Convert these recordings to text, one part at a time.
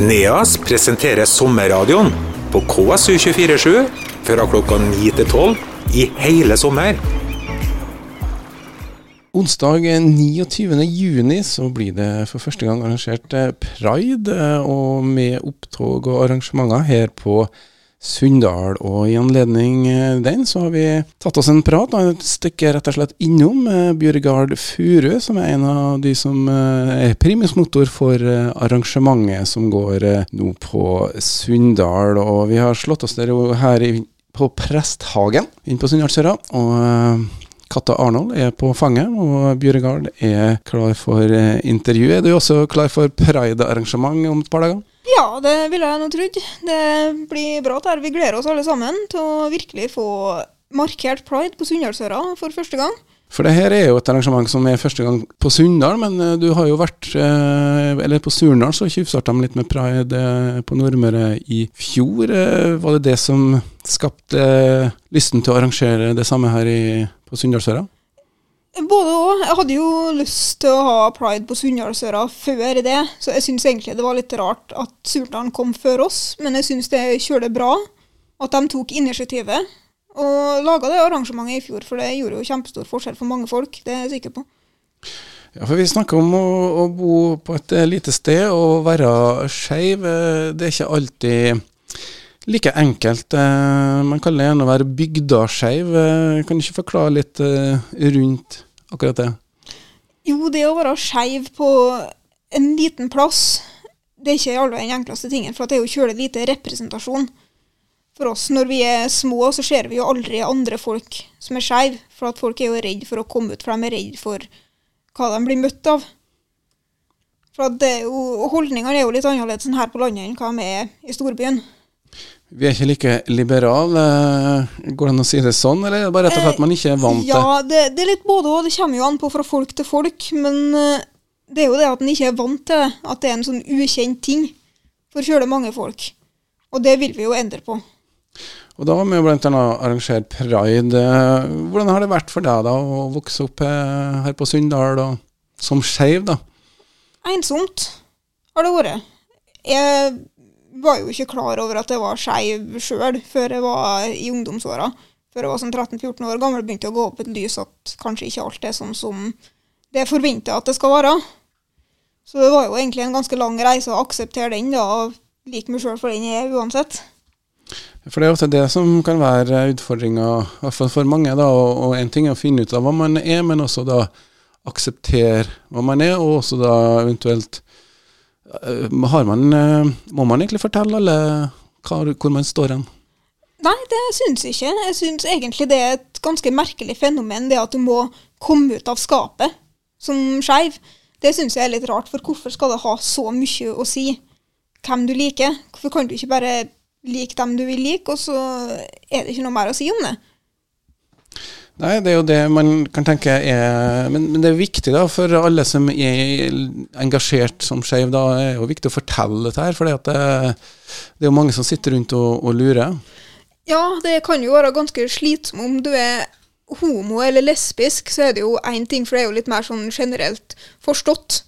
NEAS presenterer sommerradioen på KSU247 fra klokka 9 til 12 i hele sommer. Onsdag 29. juni så blir det for første gang arrangert eh, pride, eh, og med opptog og arrangementer her på Sunndal. Og i anledning eh, den så har vi tatt oss en prat, og et stykke rett og slett innom eh, Bjørgard Furu, som er en av de som eh, er primusmotor for arrangementet som går nå på Sunndal. Og vi har slått oss der her på Presthagen inne på Sunndalsøra. og... Katta Arnold er på fanget, og Bjørgard er klar for intervju. Er du også klar for pride-arrangement om et par dager? Ja, det ville jeg nå trodd. Det blir bra der. Vi gleder oss alle sammen til å virkelig få markert pride på Sunndalsøra for første gang. For det her er jo et arrangement som er første gang på Sunndal, men eh, du har jo vært eh, Eller på Surnadal så tjuvstarta de litt med pride eh, på Nordmøre i fjor. Var det det som skapte lysten til å arrangere det samme her i, på Sunndalsøra? Både og. Jeg hadde jo lyst til å ha pride på Sunndalsøra før det, så jeg syns egentlig det var litt rart at Surdalen kom før oss, men jeg syns det kjører bra at de tok initiativet og laga det arrangementet i fjor, for det gjorde jo kjempestor forskjell for mange folk, det er jeg sikker på. Ja, for Vi snakker om å, å bo på et lite sted og være skeiv. Det er ikke alltid like enkelt. Eh, Man kaller det gjerne å være bygdaskeiv. Eh, Kan du ikke forklare litt eh, rundt akkurat det? Jo, det å være skeiv på en liten plass, det er ikke alle den enkleste tingen, for det er jo kjølig lite representasjon. For oss når vi er små, så ser vi jo aldri andre folk som er skeive, for at folk er jo redd for å komme ut, for de er redd for hva de blir møtt av. For at det er jo, Holdningene er jo litt annerledes enn her på landet enn hva de er i storbyen. Vi er ikke like liberale. eh, Går det an å si det sånn, eller er det bare rett og slett at man ikke er vant til Ja, det, det er litt både og. Det kommer jo an på fra folk til folk. Men eh, det er jo det at en ikke er vant til det. At det er en sånn ukjent ting for kjølig mange folk. Og det vil vi jo endre på. Og da har vi jo blant annet arrangert pride. Eh, Hvordan har det vært for deg da å vokse opp eh, her på Sunndal som skeiv, da? Ensomt har det vært. Jeg var jo ikke klar over at jeg var skeiv sjøl før jeg var i ungdomsåra. Før jeg var sånn 13-14 år gammel begynte jeg å gå opp et lys at kanskje ikke alt er sånn som det er forventa at det skal være. Så det var jo egentlig en ganske lang reise å akseptere den, da, og like meg sjøl for den jeg er uansett. For det er ofte det som kan være utfordringa, fall for mange. da, Og, og en ting er å finne ut av hva man er, men også da akseptere hva man er, og også da eventuelt man, eh, Må man egentlig fortelle alle hvor man står hen? Nei, det syns jeg ikke. Jeg syns egentlig det er et ganske merkelig fenomen, det at du må komme ut av skapet som skeiv. Det syns jeg er litt rart, for hvorfor skal det ha så mye å si hvem du liker? Hvorfor kan du ikke bare like dem du vil like, og så er det ikke noe mer å si om det? Nei, det er jo det man kan tenke er Men, men det er viktig da, for alle som er engasjert som skeiv, da er jo viktig å fortelle dette her. For det, det er jo mange som sitter rundt og, og lurer. Ja, det kan jo være ganske slitsomt om du er homo eller lesbisk, så er det jo én ting, for det er jo litt mer sånn generelt forstått.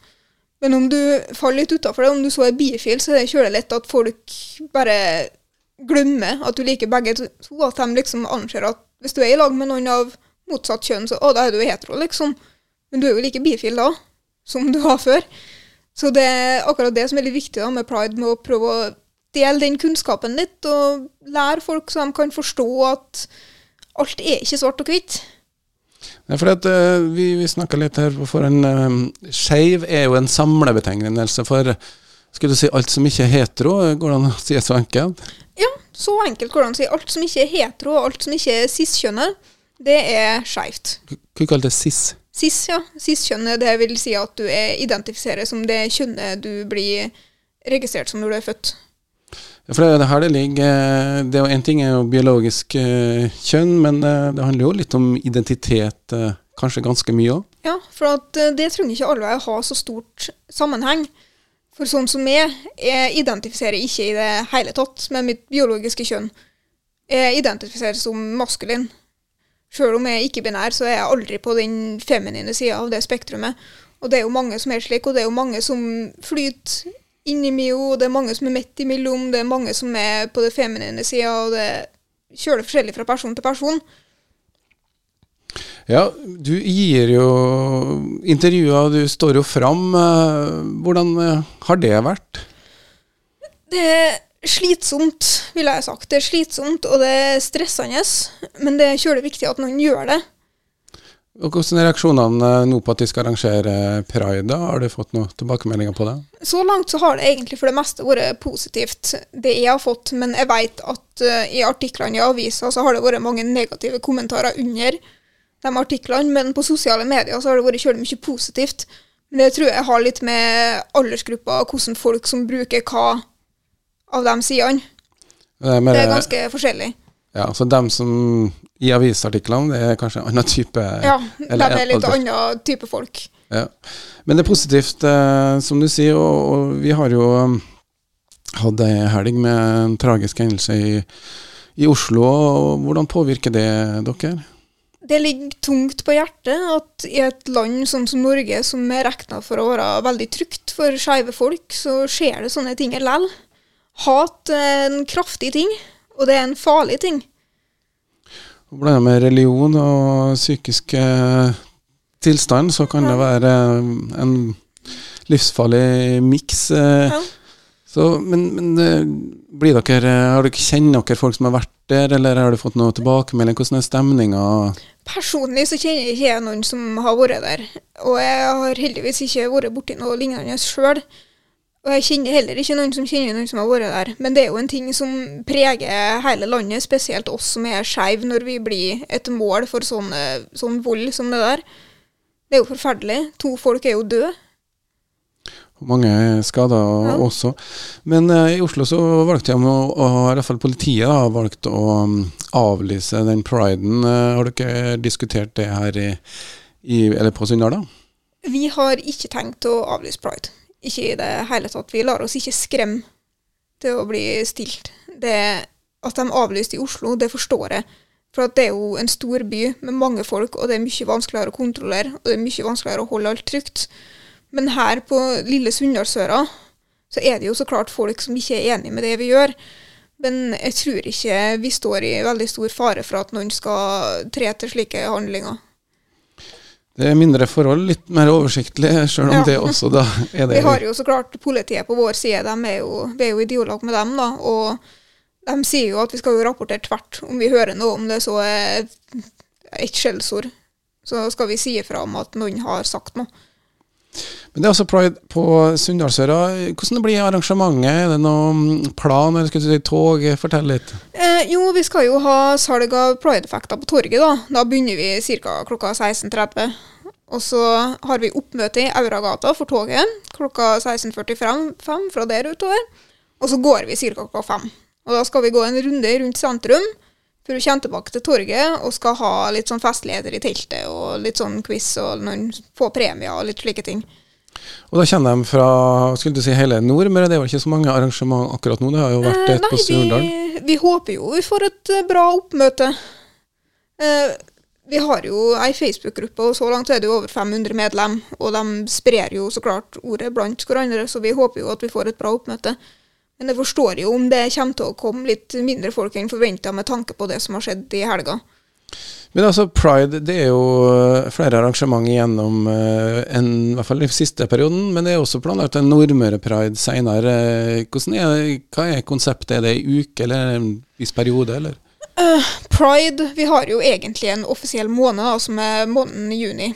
Men om du faller litt utafor det, om du så er bifil, så er det kjølig lett at folk bare glemmer at du liker begge to. At de liksom anser at hvis du er i lag med noen av motsatt kjønn, så å, da er du hetero, liksom. Men du er jo like bifil da, som du var før. Så det er akkurat det som er litt viktig da med pride, med å prøve å dele den kunnskapen litt, og lære folk så de kan forstå at alt er ikke svart og hvitt. Nei, for at, uh, vi vi snakka litt her på en Uh, skeiv er jo en samlebetegnelse for skulle du si alt som ikke er hetero. Går det an å si det så enkelt? Ja, så enkelt går det an å si. Alt som ikke er hetero, alt som ikke er cis-kjønnet, det er skeivt. Hva kaller det cis? Cis, ja. Cis-kjønnet, det vil si at du er, identifiserer som det kjønnet du blir registrert som når du er født. Ja, For det er det her det ligger eh, det er En ting er jo biologisk eh, kjønn, men eh, det handler jo litt om identitet, kanskje ganske mye òg. Ja, for at det trenger ikke alle å ha så stort sammenheng. For sånn som jeg, jeg identifiserer ikke i det hele tatt med mitt biologiske kjønn. Jeg identifiserer som maskulin. Selv om jeg er ikke-binær, så er jeg aldri på den feminine sida av det spektrumet. Og det er jo mange som er slik, og det er jo mange som flyter innimellom, og det er mange som er midt imellom, det er mange som er på det feminine sida, og det kjøler forskjellig fra person til person. Ja, du gir jo intervjuer, du står jo fram. eh, Hvordan eh, har det vært? Det slitsomt, ville jeg sagt. Det er slitsomt, og det er stressende, men det er kjølig viktig at noen gjør det. Og Hvordan er reaksjonene eh, nå på at de skal arrangere pride? da? Har du fått noen tilbakemeldinger på det? Så langt så har det egentlig for det meste vært positivt, det jeg har fått, men jeg vet at eh, i artiklene i avisa så har det vært mange negative kommentarer under de artiklene, men på sosiale medier så har det vært kjølig mye positivt. Men det tror jeg har litt med aldersgruppa hvordan folk som bruker hva av de sidene. Det er, Det er ganske forskjellig. ja, så dem som i avisartiklene, det er kanskje en annen type Ja, de er litt annen type folk. Ja. Men det er positivt, eh, som du sier, og, og vi har jo um, hatt ei helg med en tragisk hendelse i, i Oslo. og Hvordan påvirker det dere? Det ligger tungt på hjertet at i et land sånn som Norge, som er regna for å være veldig trygt for skeive folk, så skjer det sånne ting likevel. Hat er en kraftig ting, og det er en farlig ting. Blanda med religion og psykisk tilstand, så kan det være en livsfarlig miks. Eh, Ja. men men eh, blir dere, har dere kjenner dere folk som har vært der, eller har du fått noe tilbakemelding? Hvordan er stemninga? Personlig så kjenner jeg ikke noen som har vært der, og jeg har heldigvis ikke vært borti noe lignende sjøl. Og jeg kjenner heller ikke noen som kjenner noen som har vært der. Men det er jo en ting som preger hele landet, spesielt oss som er skeive, når vi blir et mål for sånn, eh, sånn vold som det der. Det er jo forferdelig. To folk er jo døde. Mange skader Ja. også. Men uh, i Oslo så valgte de og i hvert fall politiet da, har valgt å um, avlyse den priden. Uh, har dere diskutert det her i, i, eller på Sunndal, da? Vi har ikke tenkt å avlyse pride. Ikke i det hele tatt. Vi lar oss ikke skremme til å bli stilt. Det At de avlyste i Oslo, det forstår jeg. For det er jo en stor by med mange folk, og det er mye vanskeligere å kontrollere. Og det er mye vanskeligere å holde alt trygt. Men her på lille Sunndalsøra så er det jo så klart folk som ikke er enig med det vi gjør. Men jeg tror ikke vi står i veldig stor fare for at noen skal tre til slike handlinger. Det er mindre forhold, litt mer oversiktlig, sjøl om Ja. det også da er det Vi har jo så klart politiet på vår side, de er jo, vi er jo i dialog med dem, da. Og de sier jo at vi skal jo rapportere tvert om vi hører noe om det så er et skjellsord. Så skal vi si ifra om at noen har sagt noe. Men det er altså pride på Sunndalsøra. Hvordan blir arrangementet? Er det noen plan, eller skal du si tog? Fortell litt. Eh, jo, vi skal jo ha salg av pride-effekter på torget, da. Da begynner vi ca. klokka 16.30. Og så har vi oppmøte i Auragata for toget klokka 16.45 fra der utover. Og så går vi ca. klokka fem. Og da skal vi gå en runde rundt sentrum for hun kommer tilbake til torget og skal ha litt sånn festligheter i teltet og litt sånn quiz og noen få premier og litt slike ting. Og da kommer de fra skulle du si hele nord, men det er vel ikke så mange arrangement akkurat nå? Det har jo vært Eh, et på Surndal. vi, vi håper jo vi får et eh, bra oppmøte. Eh, vi har jo ei Facebook-gruppe, og så langt er det jo over 500 medlem. Og de sprer jo så klart ordet blant hverandre, så vi håper jo at vi får et bra oppmøte. Men jeg forstår jo om det kommer til å komme litt mindre folk enn forventa med tanke på det som har skjedd i helga. Men altså, pride det er jo eh, flere arrangement gjennom eh, en, i hvert fall den siste perioden, men det er også planlagt en Nordmøre-pride senere. Er, hva er konseptet? Er det ei uke eller en viss periode, eller? Pride Vi har jo egentlig en offisiell måned, altså med måneden juni.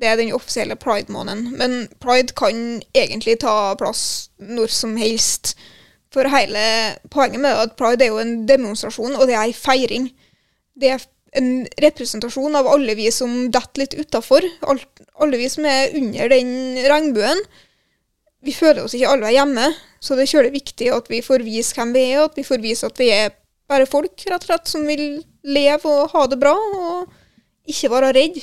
Det er den offisielle pride-måneden. Men pride kan egentlig ta plass når som helst. For hele poenget med at pride er jo en demonstrasjon, og det er ei feiring. Det er en representasjon av alle vi som detter litt utafor. Alle vi som er under den regnbuen. Vi føler oss ikke alle hjemme, så det er viktig at vi får vise hvem vi er, at vi får vise at vi er bare folk, rett og slett, som vil leve og ha det bra, og ikke være redd.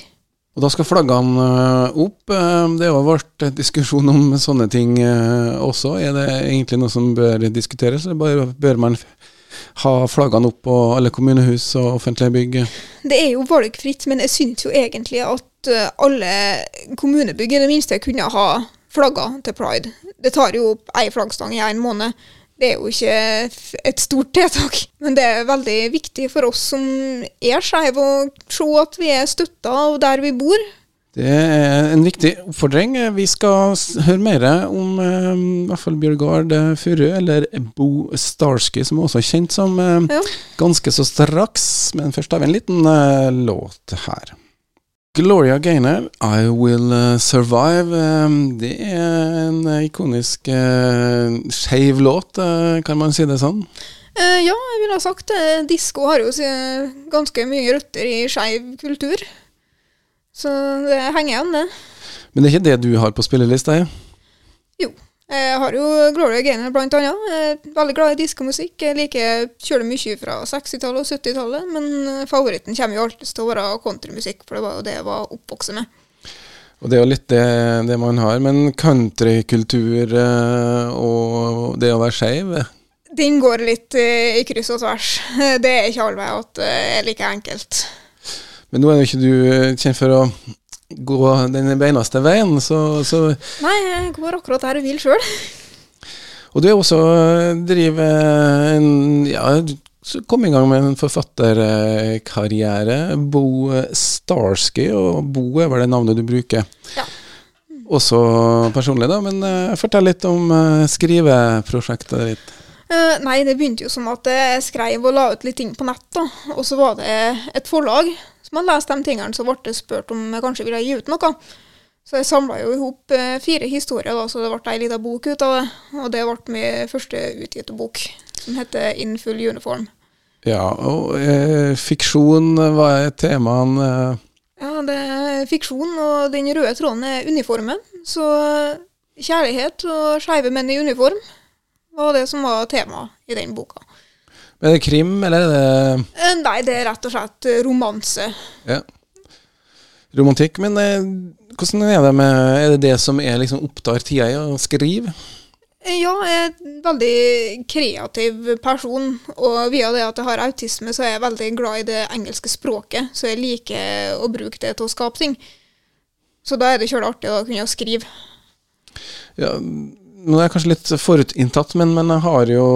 Og da skal flaggene eh, opp. Eh, Det har vært diskusjon om sånne ting eh, også. Er det egentlig noe som bør diskuteres, eller bør man ha flaggene opp på alle kommunehus og offentlige bygg? Det er jo valgfritt, men jeg syns jo egentlig at alle kommunebygg i det minste kunne ha flagger til pride. Det tar jo ei flaggstang i en måned. Det er jo ikke et stort tiltak, men det er veldig viktig for oss som er skeive, å se at vi er støtta av der vi bor. Det er en viktig oppfordring. Vi skal høre mer om eh, i hvert fall Bjørgard eh, eller Bo Starsky, som er også kjent som eh, Ja. ganske så straks. Men først har vi en liten eh, låt her. Gloria Gaynor, 'I Will eh, Survive'. eh, det er en eh, ikonisk uh, skeiv låt, eh, kan man si det sånn? Eh, ja, jeg ville ha sagt det. Disko har jo ganske mye røtter i skeiv kultur. Så det henger igjen, det. Men det er ikke det du har på spillelista? Ja? Jo. Jeg har jo Gloria Gaynor blant annet. Veldig glad i diskomusikk. Jeg liker kjører mye fra 60-tallet og 70-tallet, men favoritten kommer jo alltid til å være countrymusikk, for det var jo det jeg var oppvokst med. Og det er jo litt det, det man har. Men countrykultur eh, og det å være skeiv eh, Den går litt eh, i kryss og tvers. Det er ikke all vei at det er like enkelt. Men nå er jo ikke du kjent for å gå den beineste veien, så, så Nei, jeg går akkurat der jeg vil sjøl. Og du er også eh, driver en Ja, kom i gang med en forfatterkarriere. Bo Starsky, og Bo er vel det navnet du bruker. Ja. Også personlig, da. Men eh, fortell litt om eh, skriveprosjektet ditt. Uh, nei, det begynte jo som at jeg skrev og la ut litt ting på nett, da. Og så var det et forlag som man leste de tingene, så ble spurt om jeg kanskje ville gi ut noe. Så jeg samla jo i hop eh, fire historier, da, så det ble ei lita bok ut av det. Og det ble min første utgitte bok, som heter In Full Uniform. Ja, og eh, fiksjon var temaene eh, Ja, det er fiksjon, og den røde tråden er uniformen. Så kjærlighet og skeive menn i uniform var det som var temaet i den boka. Er det krim, eller er det Eh, Nei, det er rett og slett eh, romanse. ja, romantikk? Men eh, hvordan er det med Er det det som er liksom opptar tida i å skrive? Ja, jeg er en veldig kreativ person, og via det at jeg har autisme, så er jeg veldig glad i det engelske språket, så jeg liker å bruke det til å skape ting. Så da er det kjølig artig å kunne skrive. Ja, nå er jeg kanskje litt forutinntatt, men, men jeg har jo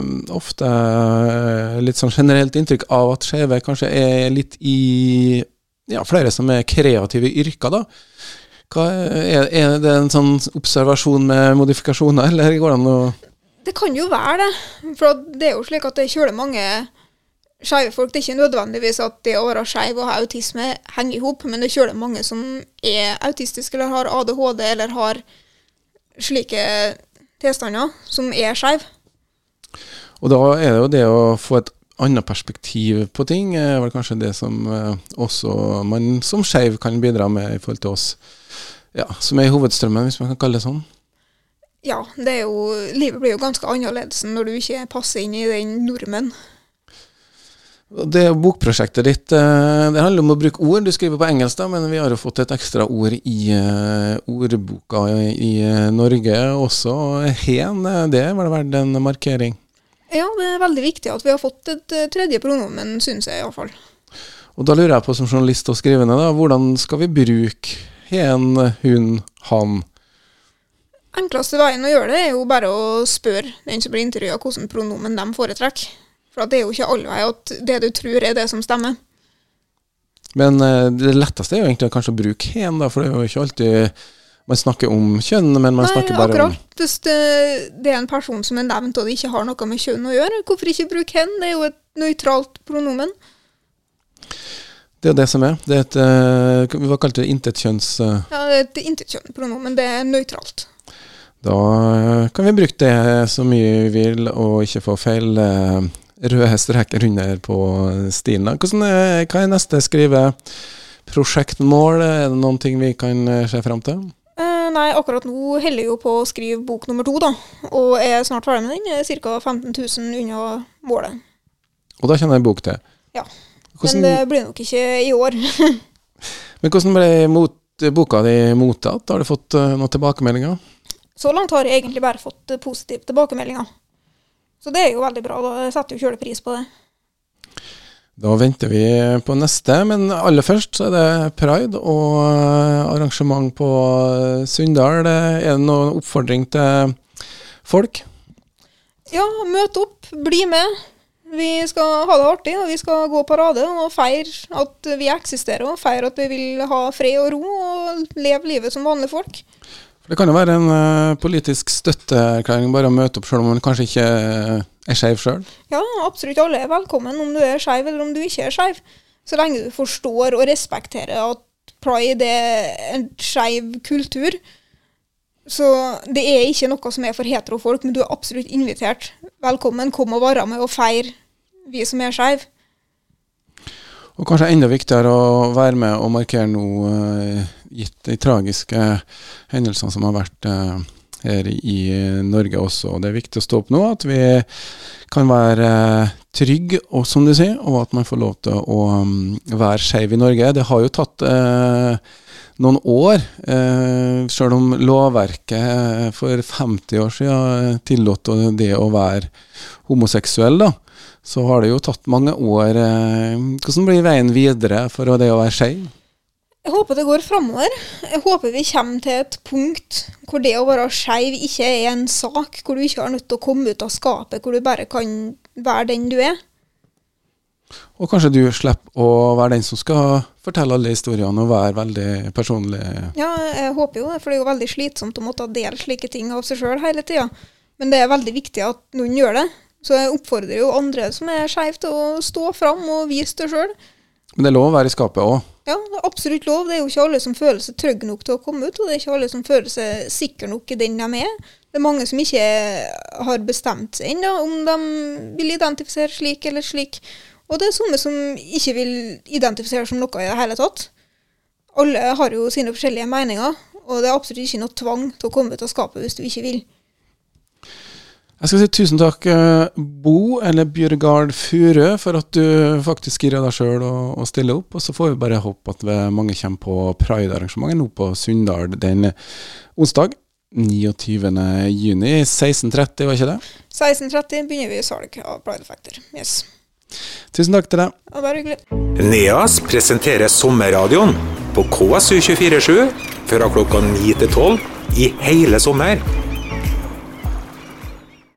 um, ofte eh, litt sånn generelt inntrykk av at skeive kanskje er litt i ja, flere som er kreative yrker, da. Er, er det en sånn observasjon med modifikasjoner, eller går det an å Det kan jo være det, for det er jo slik at det er kjølig mange skeive folk. Det er ikke nødvendigvis at det å være skeiv og ha autisme henger i hop, men det er kjølig mange som er autistiske eller har ADHD eller har slike tilstander som er skeive. Og da er det jo det å få et annet perspektiv på ting, er vel kanskje det som eh, også man som skeiv kan bidra med i forhold til oss, ja, som er i hovedstrømmen, hvis man kan kalle det sånn. Ja, det er jo, livet blir jo ganske annerledes når du ikke passer inn i den normen. Det bokprosjektet ditt eh, det handler om å bruke ord. Du skriver på engelsk, da, men vi har jo fått et ekstra ord i eh, ordboka i, eh, Norge også. Hen, det var det verdt en markering. Ja, det er veldig viktig at vi har fått et tredje pronomen, syns jeg iallfall. Og da lurer jeg på som journalist og skrivende, da, hvordan skal vi bruke hen, hun, han? Enkleste veien å gjøre det er jo bare å spørre den som blir intervjua, hvilken pronomen de foretrekker. For det er jo ikke alle veier at det du tror er det som stemmer. Men eh, det letteste er jo egentlig kanskje å bruke hen, da, for det er jo ikke alltid man snakker om kjønn, men man Nei, snakker bare akkurat. Hvis det, det er en person som er nevnt og det ikke har noe med kjønn å gjøre, hvorfor ikke bruke hen? Det er jo et nøytralt pronomen. Det er det som er. Det er et eh, Hva kalte du det? Intetkjønns... eh, Ja, det er et intetkjønn-pronomen. Det er nøytralt. Da kan vi bruke det så mye vi vil, og ikke få feil røde streker under på stilen. er, hva er neste skriveprosjektmål? Er det noen ting vi kan eh, se fram til? Eh, nei, akkurat nå holder jeg jo på å skrive bok nummer to, da. Og er snart ferdig med den. Ca. 15 000 unna målet. Og da kjenner jeg bok til. Ja. Hvordan, Men det blir nok ikke i år. men hvordan ble mot, boka di mottatt? Har du fått uh, noen tilbakemeldinger? Så langt har jeg egentlig bare fått positive tilbakemeldinger. Så det er jo veldig bra. da. Setter jo kjølig pris på det. Da venter vi på neste, men aller først så er det pride og eh, arrangement på Sunndal. Er det noen oppfordring til folk? Ja, møt opp, bli med. Vi skal ha det artig, og vi skal gå parade og feire at vi eksisterer. Og feire at vi vil ha fred og ro og leve livet som vanlige folk. For det kan jo være en uh, politisk støtteerklæring bare å møte opp, selv om man kanskje ikke er skeiv sjøl? Ja, absolutt alle er velkommen, om du er skeiv eller om du ikke er skeiv. Så lenge du forstår og respekterer at pride er en skeiv kultur. Så det er ikke noe som er for heterofolk, men du er absolutt invitert. Velkommen, kom og være med og feir vi som er skeive. Og kanskje enda viktigere å være med og markere nå, gitt de tragiske hendelsene som har vært uh, her i Norge også. Og Det er viktig å stå opp nå, at vi kan være uh, trygge, og, som du sier, og at man får lov til å um, være skeiv i Norge. Det har jo tatt noen år, selv om lovverket for 50 år siden tillot det å være homoseksuell. da, så har det jo tatt mange år. Eh, hvordan blir veien videre for det å være skeiv? Jeg håper det går framover. Jeg håper vi kommer til et punkt hvor det å være skeiv ikke er en sak hvor du ikke har nødt til å komme ut av skapet, hvor du bare kan være den du er. Og kanskje du slipper å være den som skal fortelle alle historiene og være veldig personlig? Ja, jeg håper jo det, for det er jo veldig slitsomt å måtte dele slike ting av seg sjøl hele tida. Men det er veldig viktig at noen gjør det. Så jeg oppfordrer jo andre som er skeive til å stå fram og vise det sjøl. Men det er lov å være i skapet òg? Ja, det er absolutt lov. Det er jo ikke alle som føler seg trygge nok til å komme ut, og det er ikke alle som føler seg sikre nok i den de er. Det er mange som ikke har bestemt seg ennå om de vil identifisere slik eller slik. Og det er somme som ikke vil identifisere som noe i det hele tatt. Alle har jo sine forskjellige meninger, og det er absolutt ikke noe tvang til å komme ut av skapet hvis du ikke vil. Jeg skal si tusen takk, eh, Bo, eller Bjørgard Furø, for at du faktisk gir deg sjøl og, og stiller opp. Og så får vi bare håpe at mange kommer på Pride-arrangementet nå på Sunndal den onsdag. 29. juni, 16.30, var ikke det? 16.30 begynner vi salg av Pride Factor. Yes. Tusen takk til deg. Ja, bare hyggelig. NEAS presenterer sommerradioen på KSU247 fra klokka 9 til 12 i hele sommer.